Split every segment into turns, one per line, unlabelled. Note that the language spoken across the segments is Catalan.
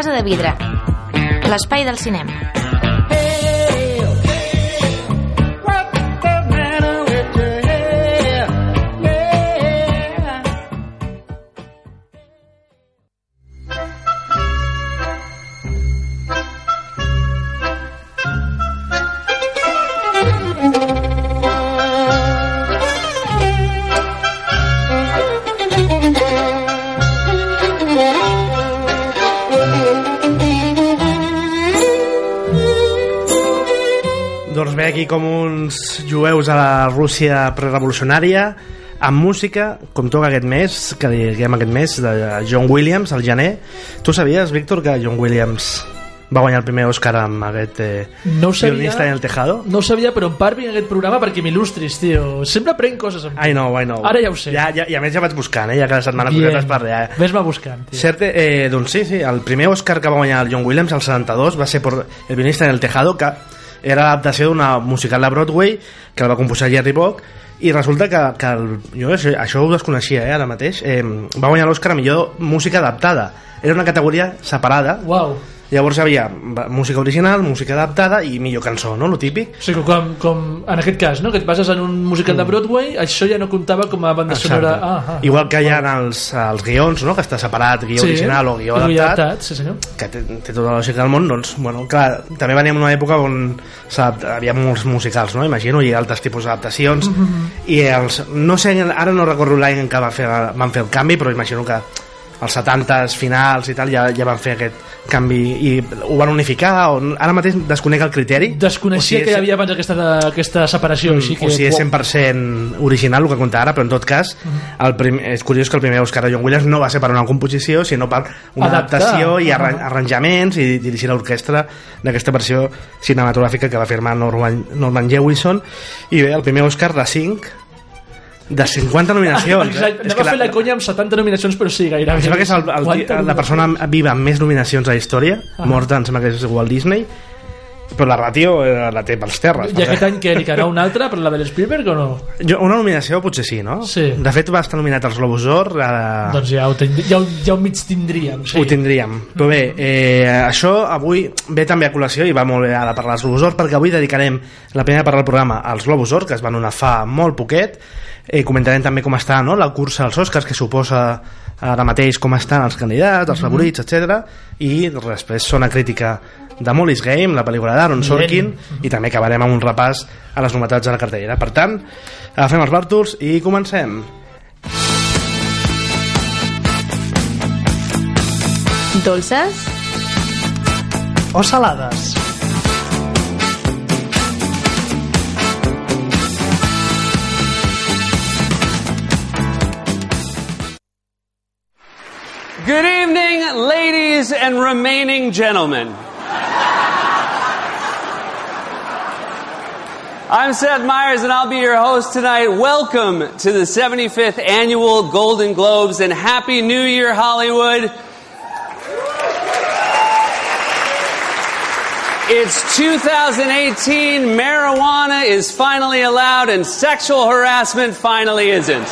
Casa de Vidre, l'espai del cinema.
Aquí com uns jueus a la Rússia prerevolucionària amb música, com toca aquest mes que diguem aquest mes, de John Williams al gener. Tu sabies, Víctor, que John Williams va guanyar el primer Òscar amb aquest eh,
No sabia,
violinista en el tejado?
no ho sabia, però en part vinc aquest programa perquè m'il·lustris, tio. Sempre prenc coses amb tu.
I know, I know.
Ara ja ho sé.
Ja, ja, I a més ja vaig buscant, eh? ja cada setmana
Bien.
Bien. per allà. Eh?
Ves-me buscant, tio.
Cert, eh, doncs sí, sí, el primer Òscar que va guanyar el John Williams, al 72, va ser per El violinista en el tejado, que era l'adaptació d'una musical de Broadway que el va composar Jerry Bock i resulta que, que el, jo això, això ho desconeixia eh, ara mateix eh, va guanyar l'Òscar a millor música adaptada era una categoria separada
Uau.
Llavors hi havia música original música adaptada i millor cançó, no? lo típic
O sigui, com, com en aquest cas, no? que et bases en un musical de Broadway, això ja no comptava com a banda sonora...
Mm. Exacte.
Ah, ah,
igual que hi ha els, els guions no? que està separat, guió original o guió adaptat
adaptat sí, senyor.
que té, té tota la lògica del món, doncs, bueno, clar, també veníem en una època on havia molts musicals, no? Imagino, i altres tipus d'adaptacions, i els, no sé, ara no recordo l'any en què va fer, van fer el canvi, però imagino que als 70s finals i tal ja, ja van fer aquest canvi i ho van unificar o ara mateix desconec el criteri
Desconeixia
O si
que
és-
hi havia abans aquesta, aquesta separació. així que,
o si és 100% original el que compta ara, però en tot cas el prim, és curiós que el primer Oscar de John Williams no va ser per una composició, sinó per una
Adaptar.
adaptació i arran arranjaments i dirigir l'orquestra d'aquesta versió cinematogràfica que va firmar Norman, Norman Jewison i bé, el primer Oscar de 5 de 50 nominacions eh?
Exacte, anava a fer la conya amb 70 nominacions, però sí, gairebé.
em sembla que és el, el,
Quanta
la persona viva amb més nominacions a la història
Ah.
morta em sembla que és Walt Disney però la ràtio eh, la té pels terres
I aquest any que li quedarà una altra per la de l'Spielberg o no?
Jo, una nominació potser sí, no?
Sí.
De fet va estar nominat als Globus d'Or, ara
Doncs ja ho, ten, ja, ho- ja ho mig tindríem. Sí.
ho tindríem. Però bé, eh, això avui ve també a col·lació i va molt bé ara parlar dels Globus d'Or perquè avui dedicarem la primera part del programa als Globus d'Or, que es van donar fa molt poquet. Eh, comentarem també com està no? la cursa als Oscars, que suposa ara mateix com estan els candidats, els favorits, etc. I després sona crítica de Molly's Game, la pel·lícula d'Aaron Sorkin, i també acabarem amb un repàs a les novetats de la cartellera. Per tant, agafem els bàrtols i comencem.
Dolces,
O salades.
Good evening, ladies and remaining gentlemen. I'm Seth Meyers and I'll be your host tonight. Welcome to the 75th Annual Golden Globes and Happy New Year, Hollywood. It's 2018, marijuana is finally allowed and sexual harassment finally isn't.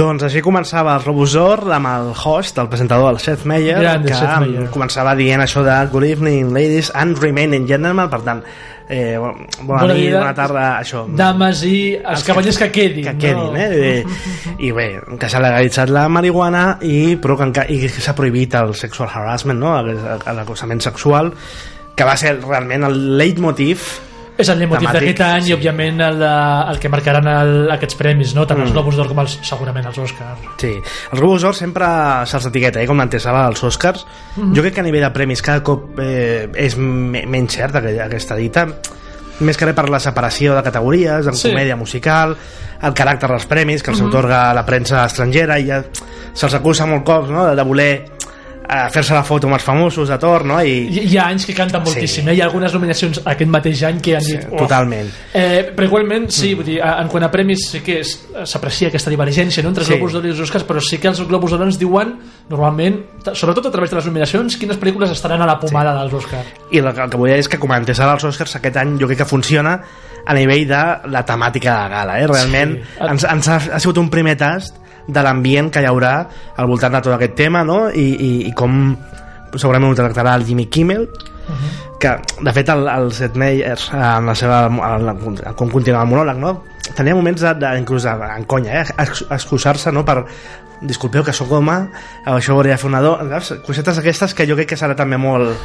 Doncs així començava el Robusor amb el host, el presentador, el Seth Meyer,
Grande
que
Seth Meyer.
començava dient això de Good evening, ladies and remaining gentlemen, per tant, eh, bona,
Bona
nit, bona tarda, això.
Dames i els cavallers que quedin.
que quedin,
no?
eh? I, I bé, que s'ha legalitzat la marihuana i, però que, enca- i que s'ha prohibit el sexual harassment, no? L'acosament sexual, que va ser realment el leitmotiv
És el
temàtic,
d'aquest any
sí.
i, òbviament, el, de, el que marcaran el, aquests premis, no? tant els
Mm.
Globus d'Or com els, segurament els Oscars.
Sí, els Globus d'Or sempre se'ls etiqueta, eh, com l'antesala dels Oscars.
Mhm.
Jo crec que a nivell de premis cada cop eh, és me menys cert aquesta dita, més que res per la separació de categories, en
Sí.
Comèdia musical, el caràcter dels premis, que els otorga la premsa estrangera, i ja se'ls acusa molt cops no? de voler a fer-se la foto amb els famosos de torn, no? I,
Hi, hi ha anys que canten moltíssim,
Sí.
eh? hi ha algunes nominacions aquest mateix any que han dit... "Uf".
totalment.
Eh, però igualment, sí, vull dir, en quant a premis sí que s'aprecia aquesta divergència no? entre
Sí.
Globus d'Or i els Oscars, però sí que els Globus d'Or ens diuen, normalment, sobretot a través de les nominacions, quines pel·lícules estaran a la pomada dels Oscars.
I el que, el que vull dir és que comentés ara els Oscars aquest any jo crec que funciona a nivell de la temàtica de la gala eh? realment
Sí.
ens, ens ha, ha sigut un primer tast de l'ambient que hi haurà al voltant de tot aquest tema no? I, i, i com segurament ho tractarà el Jimmy Kimmel que de fet el, el Seth Meyers en la seva en la, com continua el monòleg no? tenia moments de, de, inclús de, en conya eh? ex- excusar-se no? per disculpeu que sóc home això ho hauria de fer una dona saps? cosetes aquestes que jo crec que serà també molt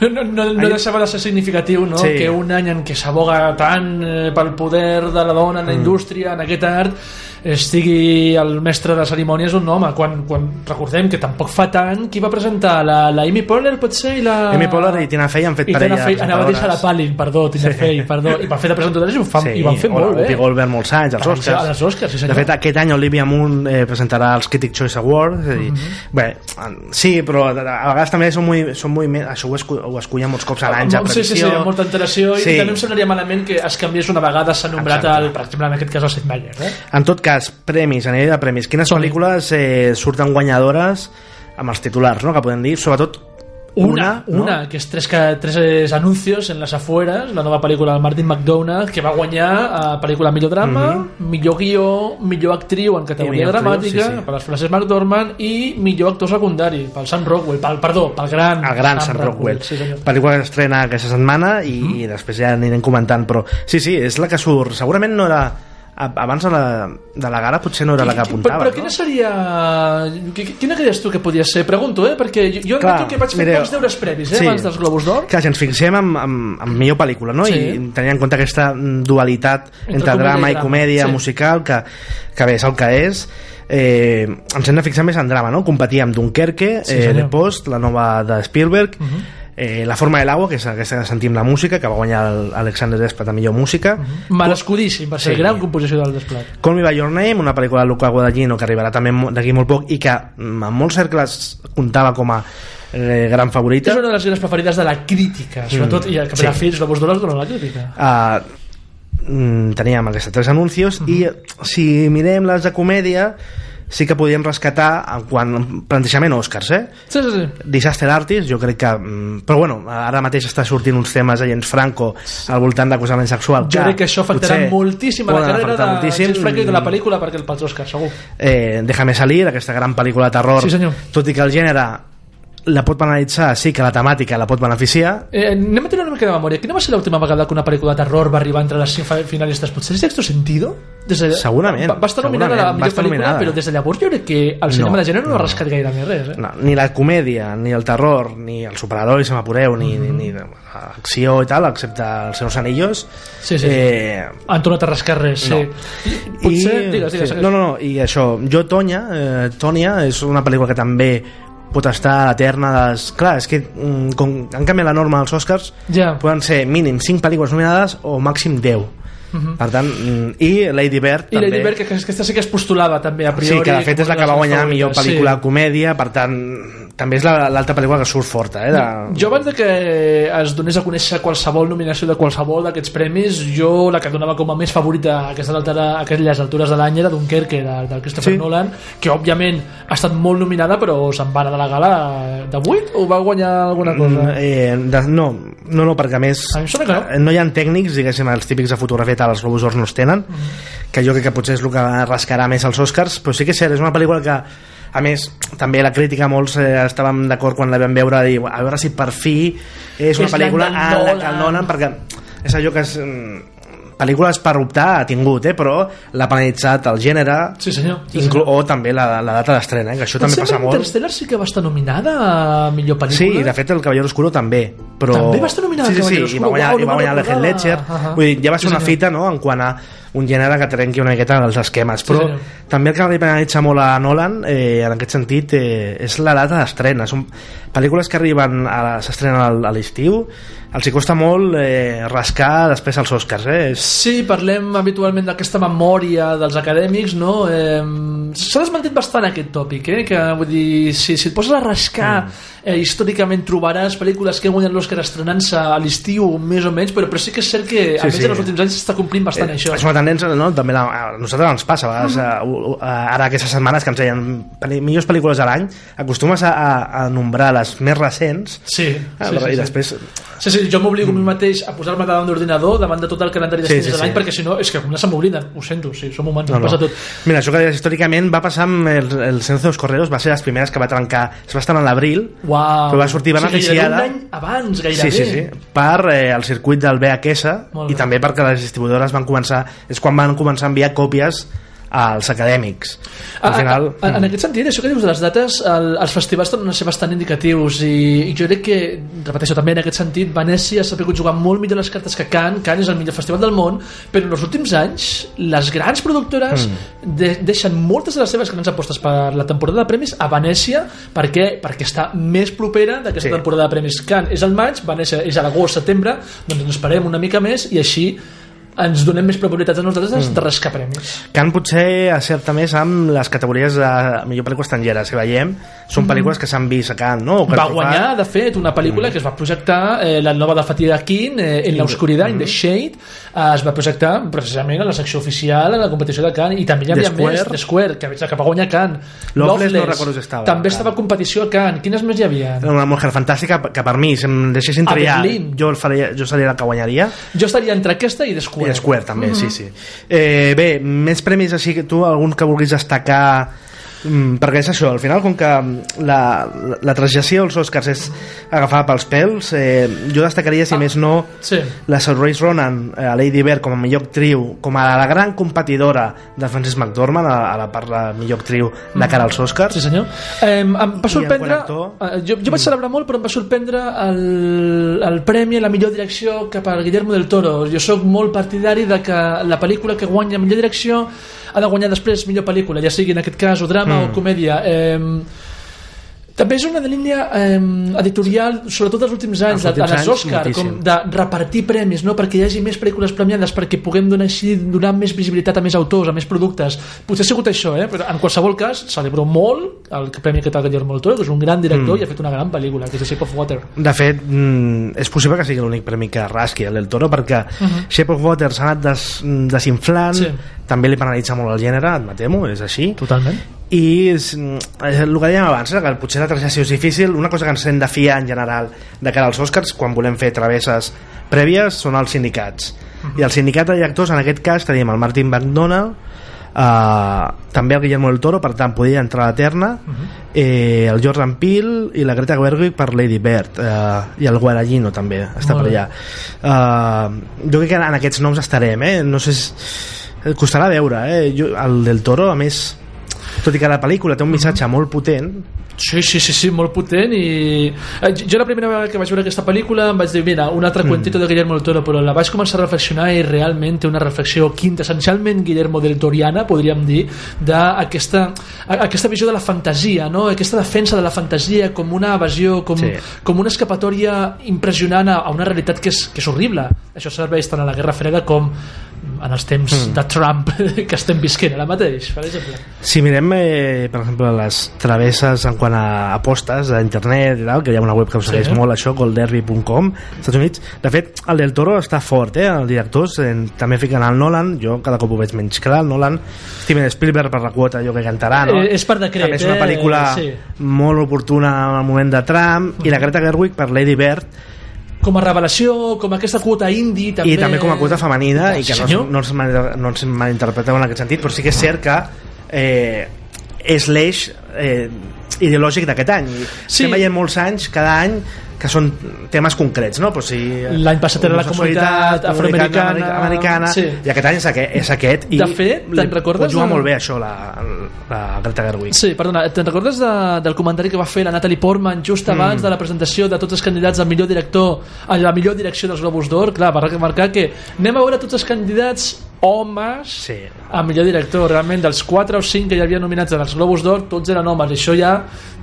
No, no, no, deixava de ser significatiu no?
Sí.
que un any en què s'aboga tant eh, pel poder de la dona en
Mm.
la indústria, en aquest art estigui el mestre de cerimònies un home quan, quan recordem que tampoc fa tant qui va presentar la, la Amy Poehler potser i la...
Amy Poehler i Tina Fey han fet
i
parella
Tina Fey, anava a dir Sarah
presentadores.
Palin perdó, Tina Fey, perdó i van fer de presentadores i ho, fan, i van fer molt bé
Whoopi Goldberg molts anys, als Oscars.
ser a les Oscars, sí, senyor.
de fet, aquest any Olivia Munn eh, presentarà els Critic Choice Awards. És a dir,
Mhm.
bé, sí, però a vegades també són molt, són molt això ho, ho escullen molts cops a l'any, ja,
sí, sí, sí, amb molta antelació
Sí.
i també em semblaria malament que es canviés una vegada s'ha nombrat el, per exemple en aquest cas el Seth Meyers eh?
En tot cas, premis, a nivell de premis, quines pel·lícules eh, surten guanyadores amb els titulars, no?, que podem dir, sobretot
Una,
una,
una, que és tres, tres eh, anuncios en les afueres, la nova pel·lícula de Martin McDonagh, que va guanyar a pel·lícula millor drama, millor guió, millor actriu en categoria
actriu,
dramàtica,
sí, sí.
per les Frances McDormand, i millor actor secundari, pel Sam Rockwell, pel, perdó, pel gran,
el gran Sam Rockwell.
Sí, senyor.
Pel·lícula que s'estrena aquesta setmana i, i després ja anirem comentant, però sí, sí, és la que surt. Segurament no era abans de la, de la gala potser no era la que apuntava
però, però quina seria... qui- Quina creies tu que podia ser? Pregunto, eh? Perquè jo, jo
Clar,
que vaig fer
mireu,
pocs deures previs, eh?
sí.
Abans dels Globus d'Or.
Clar, si ens fixem en, en, en millor pel·lícula, no?
Sí.
I tenint en compte aquesta dualitat
Entre
entre, drama
i
comèdia
sí.
musical, que, que bé, és el que és, eh, ens hem de fixar més en drama, no? Competir amb Dunkerque,
Sí,
eh. The Post, la nova de Spielberg, eh, La forma de l'agua, que és aquesta que sentim la música, que va guanyar el- Alexander Desplat a millor música,
Merescudíssim, per ser
Sí.
gran composició del desplat.
Call Me By Your Name, una pel·lícula de Luca Guadagnino que arribarà també d'aquí molt poc i que mm, en molts cercles comptava com a eh, gran favorita
És una de les grans preferides de la crítica, sobretot, i al cap
Mm. sí.
de la fi, els Globus d'Or es donen la crítica.
uh, mm, teníem aquests tres anuncios i si mirem les de comèdia sí que podíem rescatar en quant a plantejament Oscars eh?
Sí, sí, sí.
Disaster Artist, jo crec que... mm, Però bueno, ara mateix està sortint uns temes a James Franco al voltant d'acusament sexual.
Jo crec que això afectarà moltíssim a la carrera de
moltíssim.
James Franco i de la pel·lícula perquè el pels Oscars, segur.
eh, Déjame salir, aquesta gran pel·lícula de terror,
Sí, senyor.
tot i que el gènere la pot penalitzar, sí que la temàtica la pot beneficiar,
Eh, anem a tenir una mica de memòria. Quina va ser l'última vegada que una pel·lícula de terror va arribar entre les finalistes? Potser és Sexto Sentido? Des de...
Segurament,
Va, va estar nominada a la millor pel·lícula,
nominada.
però des de llavors jo crec que el cinema
No,
de gènere no,
no,
ha rascat gaire més res. Eh?
no, ni la comèdia, ni el terror, ni el superheroi, se m'apureu, ni, ni, ni l'acció i tal, excepte els seus anillos.
Sí, sí.
Eh,
Han tornat a rascar res, sí.
No.
I, potser... digues, digues,
sí, no, no, no, i això, jo, Tonya, eh, Tònia, és una pel·lícula que també pot estar a la terna de les... Clar, és que mm, com han canviat la norma als Oscars,
Ja.
poden ser mínim 5 pel·lícules nominades o màxim 10. Per tant, mm, i Lady Bird
I
també.
Lady Bird, que que aquesta sí que es postulava també a priori.
Sí, que de fet és la que va guanyar millor pel·lícula de comèdia, per tant, també és la- l'altra pel·lícula que surt forta, eh? De...
Jo abans de que es donés a conèixer qualsevol nominació de qualsevol d'aquests premis, jo la que donava com a més favorita a aquestes, altera, a aquelles altures de l'any era Dunkerque, de, de Christopher
Sí.
Nolan, que òbviament ha estat molt nominada, però se'n va anar de la gala de 8 o va guanyar alguna cosa?
Mm, eh, de, no, no, no, perquè a més
que no.
eh, no hi ha tècnics, diguéssim, els típics de fotografia tal, els Globus d'Or no els tenen,
Mm.
que jo crec que potser és el que rascarà més els Oscars, però sí que és cert, és una pel·lícula que a més, també la crítica molts eh, estàvem d'acord quan la vam veure a, dir, a veure si per fi és una
És
pel·lícula a la que el donen perquè és allò que és mm, pel·lícules per optar ha tingut, eh, però l'ha penalitzat el gènere
Sí, senyor. Sí, senyor.
o també la, la data d'estrena, eh, que això
Em
també passa molt
Interstellar sí que va estar nominada a millor pel·lícula.
Sí, i de fet el Caballero Oscuro també però...
També va estar nominada
sí, sí,
Caballero
sí, i
Oscuro.
va guanyar,
Uau,
i va
no
guanyar l'Heath Ledger
recordava. Ahà.
Vull dir, ja va ser
Sí,
una
senyor.
fita no? en quant a un gènere que trenqui una miqueta els esquemes però
senyor.
també el que li penalitza molt a Nolan eh, en aquest sentit eh, és la data d'estrena són pel·lícules que arriben a s'estrenen al- a l'estiu els hi costa molt eh, rascar després als Oscars eh?
Sí, parlem habitualment d'aquesta memòria dels acadèmics, no? Eh, s'ha desmentit bastant aquest tòpic, eh? que vull dir, si, si et poses a rascar eh, històricament trobaràs pel·lícules que han guanyat l'Oscar estrenant-se a l'estiu més o menys, però, però sí que és cert que
Sí,
almenys
sí.
en els últims anys s'està complint bastant això.
És una tendència, no? També la, a nosaltres ens passa, a vegades, uh, uh, ara aquestes setmanes que ens deien millors pel·lícules a l'any, acostumes a, a, a nombrar les més recents
Sí,
ah,
sí, sí,
i
sí.
després
Sí, sí, jo m'obligo a mi mateix a posar-me davant d'ordinador davant de tot el calendari
Sí,
d'estrenes
sí,
de l'any
sí.
perquè si no, és que algunes se m'obliden ho sento, sí, som humans,
No,
no, passa tot
Mira, això que deies històricament va passar amb el, el Sense dels Correros, va ser les primeres que va trencar, es va estar en l'abril,
Uau.
però va sortir
O sigui, gairebé un any abans,
sí,
gairebé
sí, sí, per eh, el circuit del
Molt
i
bé.
també perquè les distribuïdores van començar, és quan van començar a enviar còpies als acadèmics. Al final...
A, a, en aquest sentit, això que dius de les dates, el, els festivals tornen a ser bastant indicatius i, i jo crec que, repeteixo també en aquest sentit, Venècia s'ha pogut jugar molt millor les cartes que Cannes, Cannes és el millor festival del món, però en els últims anys les grans productores
Mm.
de, deixen moltes de les seves grans apostes per la temporada de premis a Venècia perquè, perquè està més propera d'aquesta
Sí.
temporada de premis. Cannes és al maig, Venècia és a l'agost, setembre, doncs ens esperem una mica més i així ens donem més probabilitats a nosaltres
Mm.
de rascar premis.
Can potser acerta més amb les categories de millor pel·lícula estrangera, si veiem, són pel·lícules que s'han vist a Cannes, no? O que
va guanyar, de fet, una pel·lícula
Mm.
que es va projectar, eh, la nova de Fatih Akin, eh, En la oscuridad,
Mm.
In the Shade, eh, es va projectar precisament a la secció oficial, a la competició de Cannes, i també hi havia
The
més,
Square.
The Square, que, que va guanyar Cannes.
Loveless no recordo si estava,
També estava a competició a Cannes. Quines més hi havia?
Una mujer fantàstica que per mi, si em deixessin triar, jo, faria, jo seria la que guanyaria.
Jo estaria entre aquesta i The
I
Square.
Square també,
Mhm.
sí, sí. Eh, bé, més premis així que tu, algun que vulguis destacar mm, perquè és això, al final com que la, la, la transgressió als Oscars és agafar pels pèls eh, jo destacaria si
Ah.
més no
Sí.
la Saoirse Ronan eh, a Lady Bird com a millor actriu com a la gran competidora de Frances McDormand a, a la part de millor actriu de cara als Oscars
Sí, senyor. Eh, em va sorprendre...
Quart
Eh, jo, jo vaig celebrar molt, però em va sorprendre el, el premi a la millor direcció cap al Guillermo del Toro. Jo sóc molt partidari de que la pel·lícula que guanya millor direcció ha de guanyar després millor pel·lícula, ja sigui en aquest cas o drama
Mm.
o comèdia. Eh, també és una línia eh, editorial, sobretot dels últims anys,
Els últims
en els Òscar, com de repartir premis, no? perquè hi hagi més pel·lícules premiades, perquè puguem donar així donar més visibilitat a més autors, a més productes. Potser ha sigut això, eh? però en qualsevol cas celebro molt el premi que té Guillermo del Toro, que és un gran director
Mm.
i ha fet una gran pel·lícula, que és The Shape of Water.
De fet, mm, és possible que sigui l'únic premi que rasqui el del Toro perquè uh -huh. Shape of Water s'ha anat des, desinflant,
Sí.
també li penalitza molt el gènere, admetem-ho, és així.
Totalment.
I és, mm, el que dèiem abans, eh, que potser la transgressió és difícil, una cosa que ens hem de fiar en general de cara als Oscars quan volem fer travesses prèvies són els sindicats. I el sindicat de directors, en aquest cas, tenim el Martin McDonald, Uh, també el Guillermo del Toro per tant podria entrar a la terna eh, el Jordan Peele i la Greta Gerwig per Lady Bird uh, i el Guaragino també està
Molt
per allà uh, jo crec que en aquests noms estarem eh? no sé si... costarà veure eh? jo, el del Toro a més tot i que la pel·lícula té un missatge molt potent
Sí, sí, sí, sí, molt potent i eh, jo la primera vegada que vaig veure aquesta pel·lícula em vaig dir, mira, un altre cuentito de Guillermo del Toro però la vaig començar a reflexionar i realment té una reflexió quintessencialment Guillermo del Toriana, podríem dir d'aquesta aquesta visió de la fantasia no? aquesta defensa de la fantasia com una evasió, com,
Sí.
com una escapatòria impressionant a a una realitat que és, que és horrible això serveix tant a la Guerra Freda com en els temps
Mm.
de Trump que estem visquent ara mateix, per exemple
si mirem eh, per exemple les travesses en quant a apostes a internet i tal, que hi ha una web que ho segueix
Sí.
molt això, golderby.com Estats Units, de fet el del Toro està fort eh? el directors, eh, també fiquen el Nolan jo cada cop ho veig menys clar el Nolan Steven Spielberg per la quota jo que cantarà no?
Eh, és per decret,
també és una
eh?
pel·lícula
Sí.
molt oportuna en el moment de Trump i la Greta Gerwig per Lady Bird
com a revelació, com aquesta quota indie també...
i també com a quota femenina i que no, no, ens no ens malinterpreteu en aquest sentit però sí que és cert que eh, és l'eix eh, ideològic d'aquest any
Sí.
estem veient molts anys cada any que són temes concrets no? Però si,
L'any passat era la comunitat afroamericana,
americana
sí.
i aquest any és aquest, és aquest i
De fet, te'n recordes
pot jugar
de-
molt bé això la, la Greta Gerwig
Sí, perdona, te'n recordes de, del comentari que va fer la Natalie Portman just
Mm.
abans de la presentació de tots els candidats al millor director a la millor direcció dels Globus d'Or? Clar, va remarcar que anem a veure tots els candidats homes
sí.
a millor director. Realment, dels 4 o 5 que hi havia nominats als Globus d'Or, tots eren homes. I això ja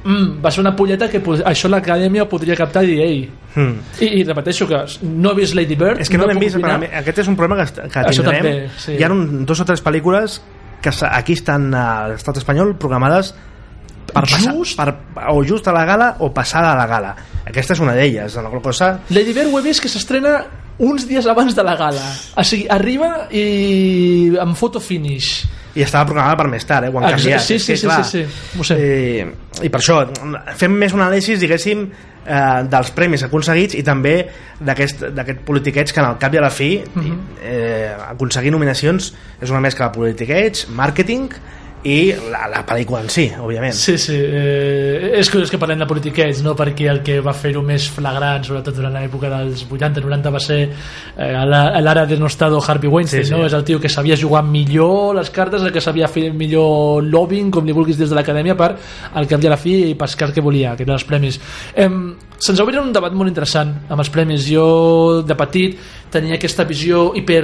mm, va ser una polleta que això l'acadèmia podria captar i dir, ei...
Mm.
I, I repeteixo que no he vist Lady Bird,
és que no, l'hem
puc
vist,
opinar.
però aquest és un problema que, que tindrem
també, sí.
hi ha un, dos o tres pel·lícules que aquí estan a l'estat espanyol programades per passar,
Just?
per, o just a la gala o passada a la gala aquesta és una d'elles la qual cosa
Lady Bird ho he vist que s'estrena uns dies abans de la gala o sigui, arriba i amb photo finish
i estava programada per més tard, eh? ho han
Exacte,
canviat
sí, sí,
que,
sí,
clar,
sí, sí, ho sé.
eh, i per això fem més un anàlisi diguéssim eh, dels premis aconseguits i també d'aquest politiqueig que al cap i a la fi
Mhm.
eh, aconseguir nominacions és una mescla de politiqueig, màrqueting i la, la pel·lícula en si, òbviament
Sí, sí, eh, és curiós que parlem de politiquets, no? perquè el que va fer-ho més flagrant, sobretot durant l'època dels 80-90, va ser eh, la- l'ara denostado Harvey Weinstein,
Sí, sí.
no? és el tio que sabia jugar millor les cartes, el que sabia fer millor lobbying, com li vulguis des de l'acadèmia, per al cap i a la fi i pescar que volia, que eren els premis. Eh, Se'ns va obrir un debat molt interessant amb els premis. Jo, de petit, tenia aquesta visió hiper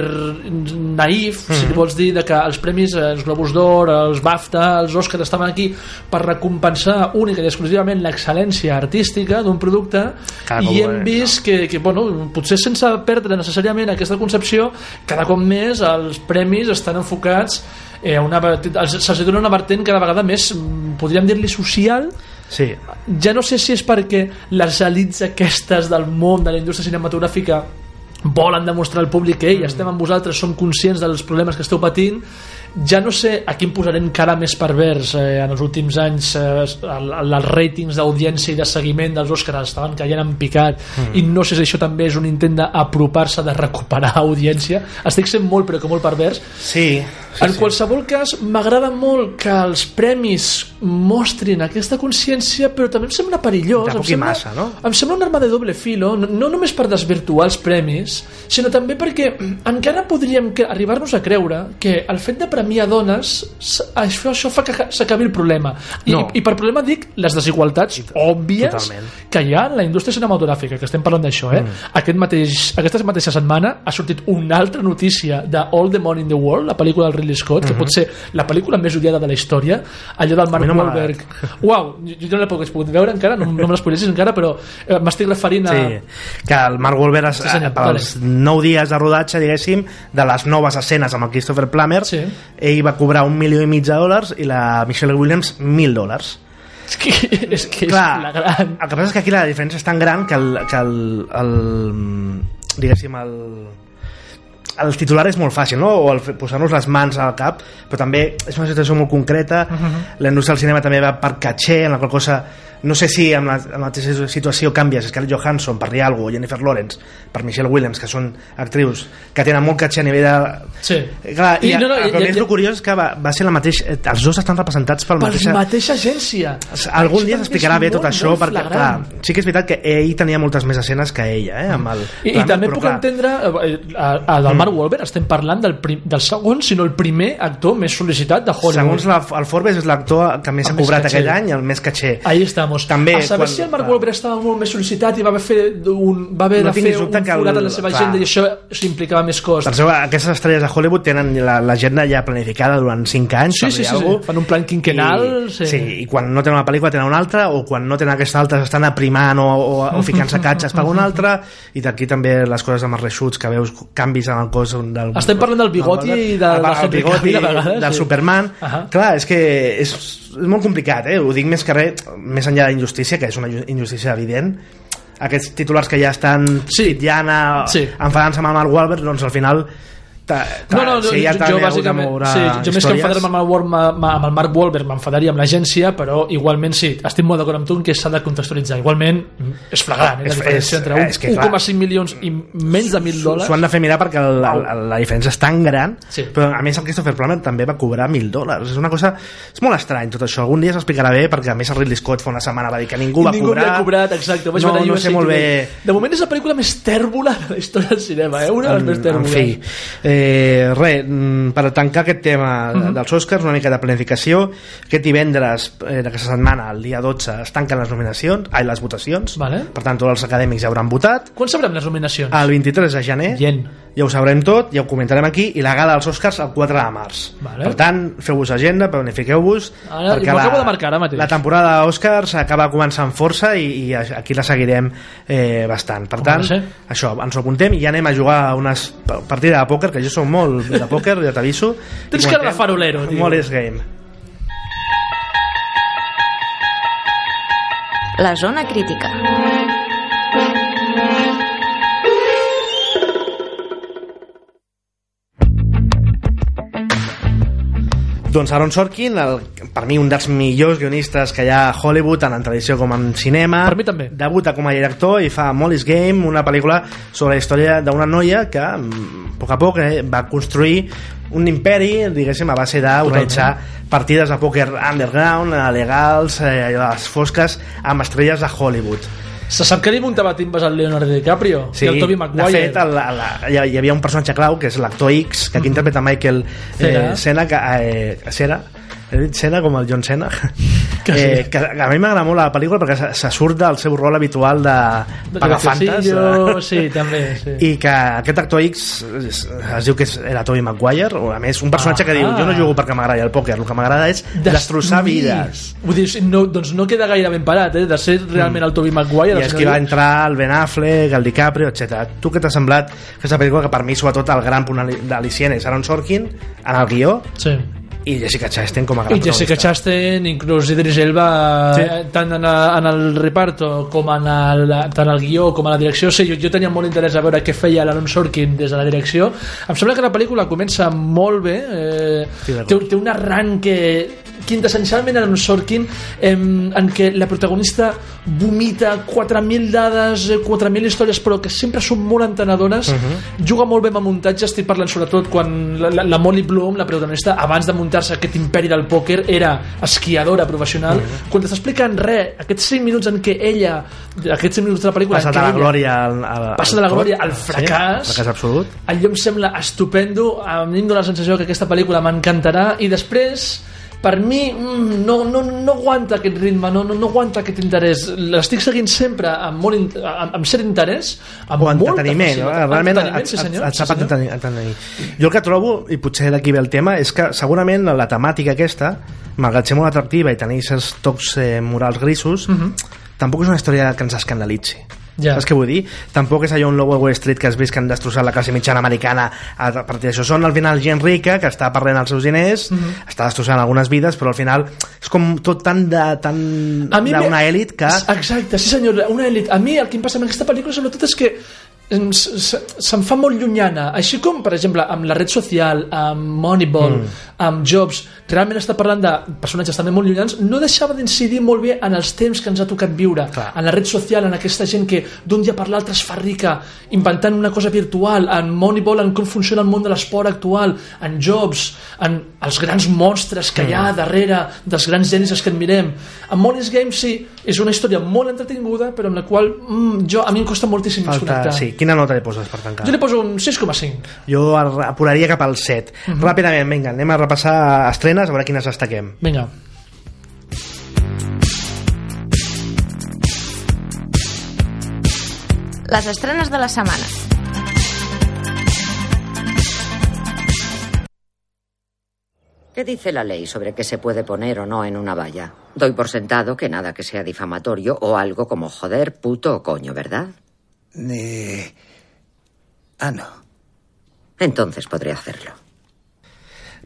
naïf, si li vols dir, de que els premis, eh, els Globus d'Or, els BAFTA, els Oscar estaven aquí per recompensar única i exclusivament l'excel·lència artística d'un producte
Cada
i hem
més,
vist que, que bueno, potser sense perdre necessàriament aquesta concepció, cada cop més els premis estan enfocats eh, a una, se'ls dona una vertent cada vegada més, mm, podríem dir-li social,
sí,
ja no sé si és perquè les elits aquestes del món de la indústria cinematogràfica volen demostrar al públic que ei, estem amb vosaltres, som conscients dels problemes que esteu patint ja no sé a quin posarem cara més pervers eh, en els últims anys eh, el, el, els ratings d'audiència i de seguiment dels Oscars estaven caient en picat mm. i no sé si això també és un intent d'apropar-se de recuperar audiència estic sent molt però que molt pervers
sí, sí,
en qualsevol cas, m'agrada molt que els premis mostrin aquesta consciència, però també em sembla perillós. Em sembla,
massa, no?
em sembla una arma de doble filo, no, no només per desvirtuar els premis, sinó també perquè encara podríem arribar-nos a creure que el fet de premiar dones, s- això, això fa que s'acabi el problema. I,
No.
I per problema dic les desigualtats òbvies
totalment.
que hi ha en la indústria cinematogràfica, que estem parlant d'això, eh?
Mm.
Aquest mateix, aquesta mateixa setmana ha sortit una altra notícia de All the Money in the World, la pel·lícula del Ridley Scott, que pot ser la pel·lícula més odiada de la història, allò del Mark
Mm-hmm. no
Wahlberg. Uau, jo, jo no l'he pogut veure encara, no, no me l'espoilessis encara, però eh, m'estic referint a...
Sí, que el Mark Wahlberg
Sí, senyor,
pels nou dies de rodatge, diguéssim, de les noves escenes amb el Christopher Plummer,
Sí.
Ell va cobrar un milió i mig de dòlars i la Michelle Williams mil dòlars.
És que, és, que és
Clar,
flagrant.
el que passa és que aquí la diferència és tan gran que el, que el, el diguéssim, el, el titular és molt fàcil, no? o posar-nos les mans al cap, però també és una situació molt concreta, uh -huh. la indústria del cinema també va per caché, en la qual cosa no sé si amb la, amb la situació canvies Scarlett Johansson per dir alguna cosa, Jennifer Lawrence per Michelle Williams, que són actrius que tenen molt caché a nivell de...
Sí.
Clar, i,
I, no, no,
el
i-
que
i-
curiós és que va, va ser la mateixa... Els dos estan representats pel
Per
mateixa...
la mateixa agència.
Algun dia s'explicarà bé tot això
molt
perquè clar, sí que és veritat que ell tenia moltes més escenes que ella eh, amb el,
I, i també
però
puc
clar,
entendre eh, a, a, del Mark Wahlberg estem parlant del, prim, del segon sinó el primer actor més sol·licitat de Hollywood.
Segons la, el Forbes és l'actor que més
El
ha cobrat aquell any el més caché
Ahí estamos.
També,
a saber
quan-
si el Mark
clar.
Wahlberg estava molt més sol·licitat i va haver, fer un, va haver
No
de fer un
que el-
forat en la seva
clar.
agenda i això s'implicava més cost.
per això aquestes estrelles de Hollywood tenen la- l'agenda ja planificada durant 5 anys
Sí, sí, sí, sí. Fan un plan quinquenal,
i,
sí.
sí. i quan no tenen una pel·lícula tenen una altra o quan no tenen aquesta altra estan aprimant o, o, o ficant-se catxes per una altra i d'aquí també les coses amb els reixuts que veus canvis en el cos del,
Estem parlant del bigoti i de- de
bigoti
Cavill a vegades,
del
sí.
Superman
Ahà.
clar, és que és, és molt complicat eh? ho dic més que res, més enllà de la injustícia que és una ju- injustícia evident aquests titulars que ja estan
Sí.
titllant a,
Sí.
enfadant-se amb el Mark Wahlberg doncs al final ta, ta,
No, no,
si ella
jo, jo bàsicament, sí, jo més que
històries-
enfadar-me amb, el War- amb el Mark Wahlberg m'enfadaria amb l'agència, però igualment sí, estic molt d'acord amb tu en que s'ha de contextualitzar. Igualment és flagrant, eh, la
És-
diferència entre
és que,
un-
clar,
1,5 milions i menys de 1.000 dòlars.
S'ho han de fer mirar perquè el, el, el, la diferència és tan gran
Sí.
però a més el Christopher Plummer també va cobrar 1.000 dòlars és una cosa, és molt estrany tot això algun dia s'explicarà bé perquè a més el Ridley Scott fa una setmana va dir que ningú va
ningú
cobrar
havia cobrat, exacte. Vaig
no,
veure
no sé molt bé
De moment és la pel·lícula més tèrbola de la història del cinema, eh? Una de les més
en, en
tèrboles.
fi eh, res, mm, per tancar aquest tema
Mhm.
uh -huh. dels Oscars una mica de planificació aquest divendres eh, d'aquesta setmana el dia 12 es tanquen les nominacions ai, les votacions
Vale.
per tant tots els acadèmics ja hauran votat
Quan sabrem les nominacions?
el 23 de gener
Gent.
Ja ho sabrem tot, ja ho comentarem aquí i la gala dels Oscars el 4 de març
Vale.
per tant, feu-vos agenda, planifiqueu-vos
m'ho acabo de marcar ara mateix.
la temporada d'Oscars acaba començant força i, i aquí la seguirem eh, bastant per
Com
tant, això, ens ho apuntem i ja anem a jugar a unes pa- partides de pòquer que jo soc molt de pòquer, ja t'aviso
Tens cara de farolero, tio.
molt és game
La zona crítica.
Doncs Aaron Sorkin, el, per mi un dels millors guionistes que hi ha a Hollywood, tant en tradició com en cinema.
Per mi també.
Debuta com a director i fa Molly's Game, una pel·lícula sobre la història d'una noia que, mm, a poc a poc, eh, va construir un imperi, diguéssim, a base d'organitzar partides de pòquer underground, eh, legals, eh, a les fosques, amb estrelles de Hollywood.
Se sap que li muntava timbes al Leonardo DiCaprio
Sí,
i al Tobey
de
Maguire.
fet, el, el, hi hi havia un personatge clau que és l'actor X, que aquí interpreta Michael
Cera.
eh, Cena, que, eh, Cera, he dit Cena com el John
Que
eh,
sí.
que a mi m'agrada molt la pel·lícula perquè se, se surt del seu rol habitual de pagafantes
graciosillo, sí, també, sí.
i que aquest actor X es, es diu que era Tobey Maguire o a més un personatge
Ah.
que diu jo no jugo perquè m'agrada el pòquer el que m'agrada és destrossar
Destruir.
vides
Vull dir, no, doncs no queda gaire ben parat, eh? De ser realment el Tobey Maguire.
Mm. i és que va entrar el Ben Affleck, el DiCaprio, etc. Tu què t'ha semblat aquesta pel·lícula que per mi sobretot el gran punt d'al·licient és Aaron Sorkin en el guió
Sí.
I Jessica Chastain com a gran
I Jessica. Chastain, inclús Idris Elba,
Sí.
sí. tant en, en el reparto com en el, tant el guió com a la direcció. Sí, jo, jo tenia molt interès a veure què feia l'Aaron Sorkin des de la direcció. Em sembla que la pel·lícula comença molt bé, eh,
d'acord.
té, té un arranque quintessencialment Aaron Sorkin en, en què la protagonista vomita 4.000 dades, eh, 4.000 històries però que sempre són molt entenedores uh -huh. juga molt bé amb el muntatge estic parlant sobretot quan la, la, la Molly Bloom la protagonista abans de muntar-se aquest imperi del pòquer era esquiadora professional uh -huh. quan t'està explicant res aquests 5 minuts en què ella aquests 5 minuts de la pel·lícula
passa
en
de la glòria al, al,
Passa de la glòria al fracàs.
sí, fracàs absolut
allò em sembla estupendo a mi em dóna la sensació que aquesta pel·lícula m'encantarà i després per mi mm, no, no, no aguanta aquest ritme no, no, no aguanta aquest interès l'estic seguint sempre amb, molt, amb, amb cert interès amb
o
molta
entreteniment, no?
facilitat.
realment et,
sí,
et,
senyor,
et
sí,
sap
senyor.
entretenir, entretenir. Jo el que trobo, i potser d'aquí ve el tema, és que segurament la temàtica aquesta, malgrat ser molt atractiva i tenir aquests tocs eh, morals grisos, tampoc és una història que ens escandalitzi.
Ja.
Saps què vull dir? Tampoc és allò un Lobo Wall Street que has vist que han destrossat la classe mitjana americana a partir d'això. Són al final gent rica que està perdent els seus diners,
Mhm.
està destrossant algunes vides, però al final és com tot tan de tan d'una elit que
Exacte, sí senyor, una elit. A mi el que em passa amb aquesta pel·lícula sobretot és que se'm fa molt llunyana. Així com per exemple amb la red social amb Moneyball, mm. amb Jobs realment està parlant de personatges també molt llunyans no deixava d'incidir molt bé en els temps que ens ha tocat viure,
Clar.
en la red social en aquesta gent que d'un dia per l'altre es fa rica inventant una cosa virtual en Moneyball, en com funciona el món de l'esport actual en Jobs, en els grans monstres que hi ha darrere dels grans genis que admirem. En Molly's Game sí, és una història molt entretinguda però amb la qual mm, jo, a mi em costa moltíssim
falta...
desconnectar.
Sí, quina nota li poses per tancar?
jo li poso un 6,5
Jo ar- apuraria cap al 7.
Mhm.
Ràpidament, vinga, anem a repassar estrenes, a veure quines destaquem.
vinga
Les estrenes de la setmana.
¿Qué dice la ley sobre qué se puede poner o no en una valla? Doy por sentado que nada que sea difamatorio o algo como joder, puto o coño, ¿verdad?
Eh... Ah, no.
Entonces podré hacerlo.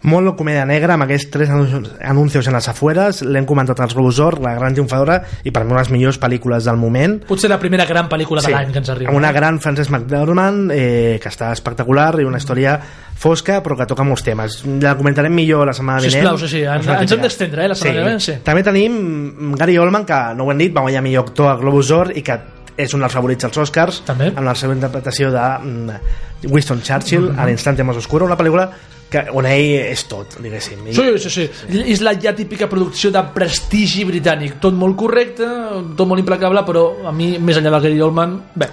Molt comèdia negra amb aquests tres anuncis anuncios en les afueres l'hem comentat als Globus la gran triomfadora i per mi una de les millors pel·lícules del moment
potser la primera gran pel·lícula de l'any que ens arriba
amb una gran Frances McDormand eh, que està espectacular i una història fosca però que toca molts temes la comentarem millor la setmana vinent
Sisplau, sí, sí, ens- ens hem d'estendre, eh, la setmana vinent, sí.
també tenim Gary Oldman que no ho hem dit va guanyar millor actor a Globus d'Or i que és un dels favorits als Oscars
També.
amb la seva interpretació de mm, Winston Churchill
Mhm.
a l'instante més oscuro una pel·lícula que, on ell és tot diguéssim I-
Sí, sí, sí. És la ja típica producció de prestigi britànic. Tot molt correcte, tot molt implacable, però a mi, més enllà de Gary Oldman, bé.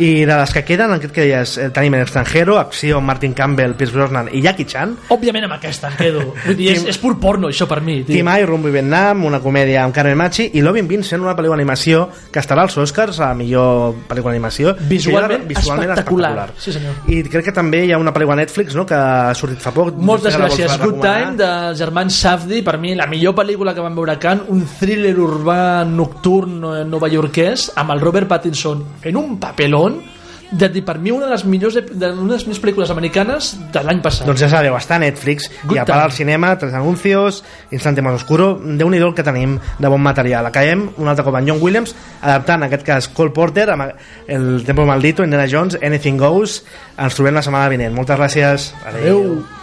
I de les que queden, en què et queies? Eh, tenim en Extranjero, Acció, Martin Campbell, Pierce Brosnan i Jackie Chan.
Òbviament amb aquesta em quedo. Vull dir, és, és pur porno, això per mi. Tio.
I, Rumbo i Vietnam, una comèdia amb Carmen Machi i Loving Vincent, una pel·lícula d'animació que estarà als Oscars a millor pel·lícula d'animació.
Visualment,
Visualment
espectacular. Sí, senyor.
I crec que també hi ha una pel·lícula a Netflix no? que ha sortit fa poc
Moltes
No sé
gràcies. Good. Time dels germans Safdie, per mi la millor pel·lícula que vam veure a Cannes, un thriller urbà nocturn eh, novaiorquès amb el Robert Pattinson fent un papelón de dir, per mi una de les millors de, de, una de les millors pel·lícules americanes de l'any passat.
Doncs ja sabeu, està a Netflix
Good
i a part al cinema, Tres Anuncios, Instante Más Oscuro, déu nhi que tenim de bon material. Acabem un altre cop en John Williams, adaptant en aquest cas Cole Porter amb El Tempo Maldito, Indiana Jones, Anything Goes. Ens trobem la setmana vinent. Moltes gràcies.
Adéu.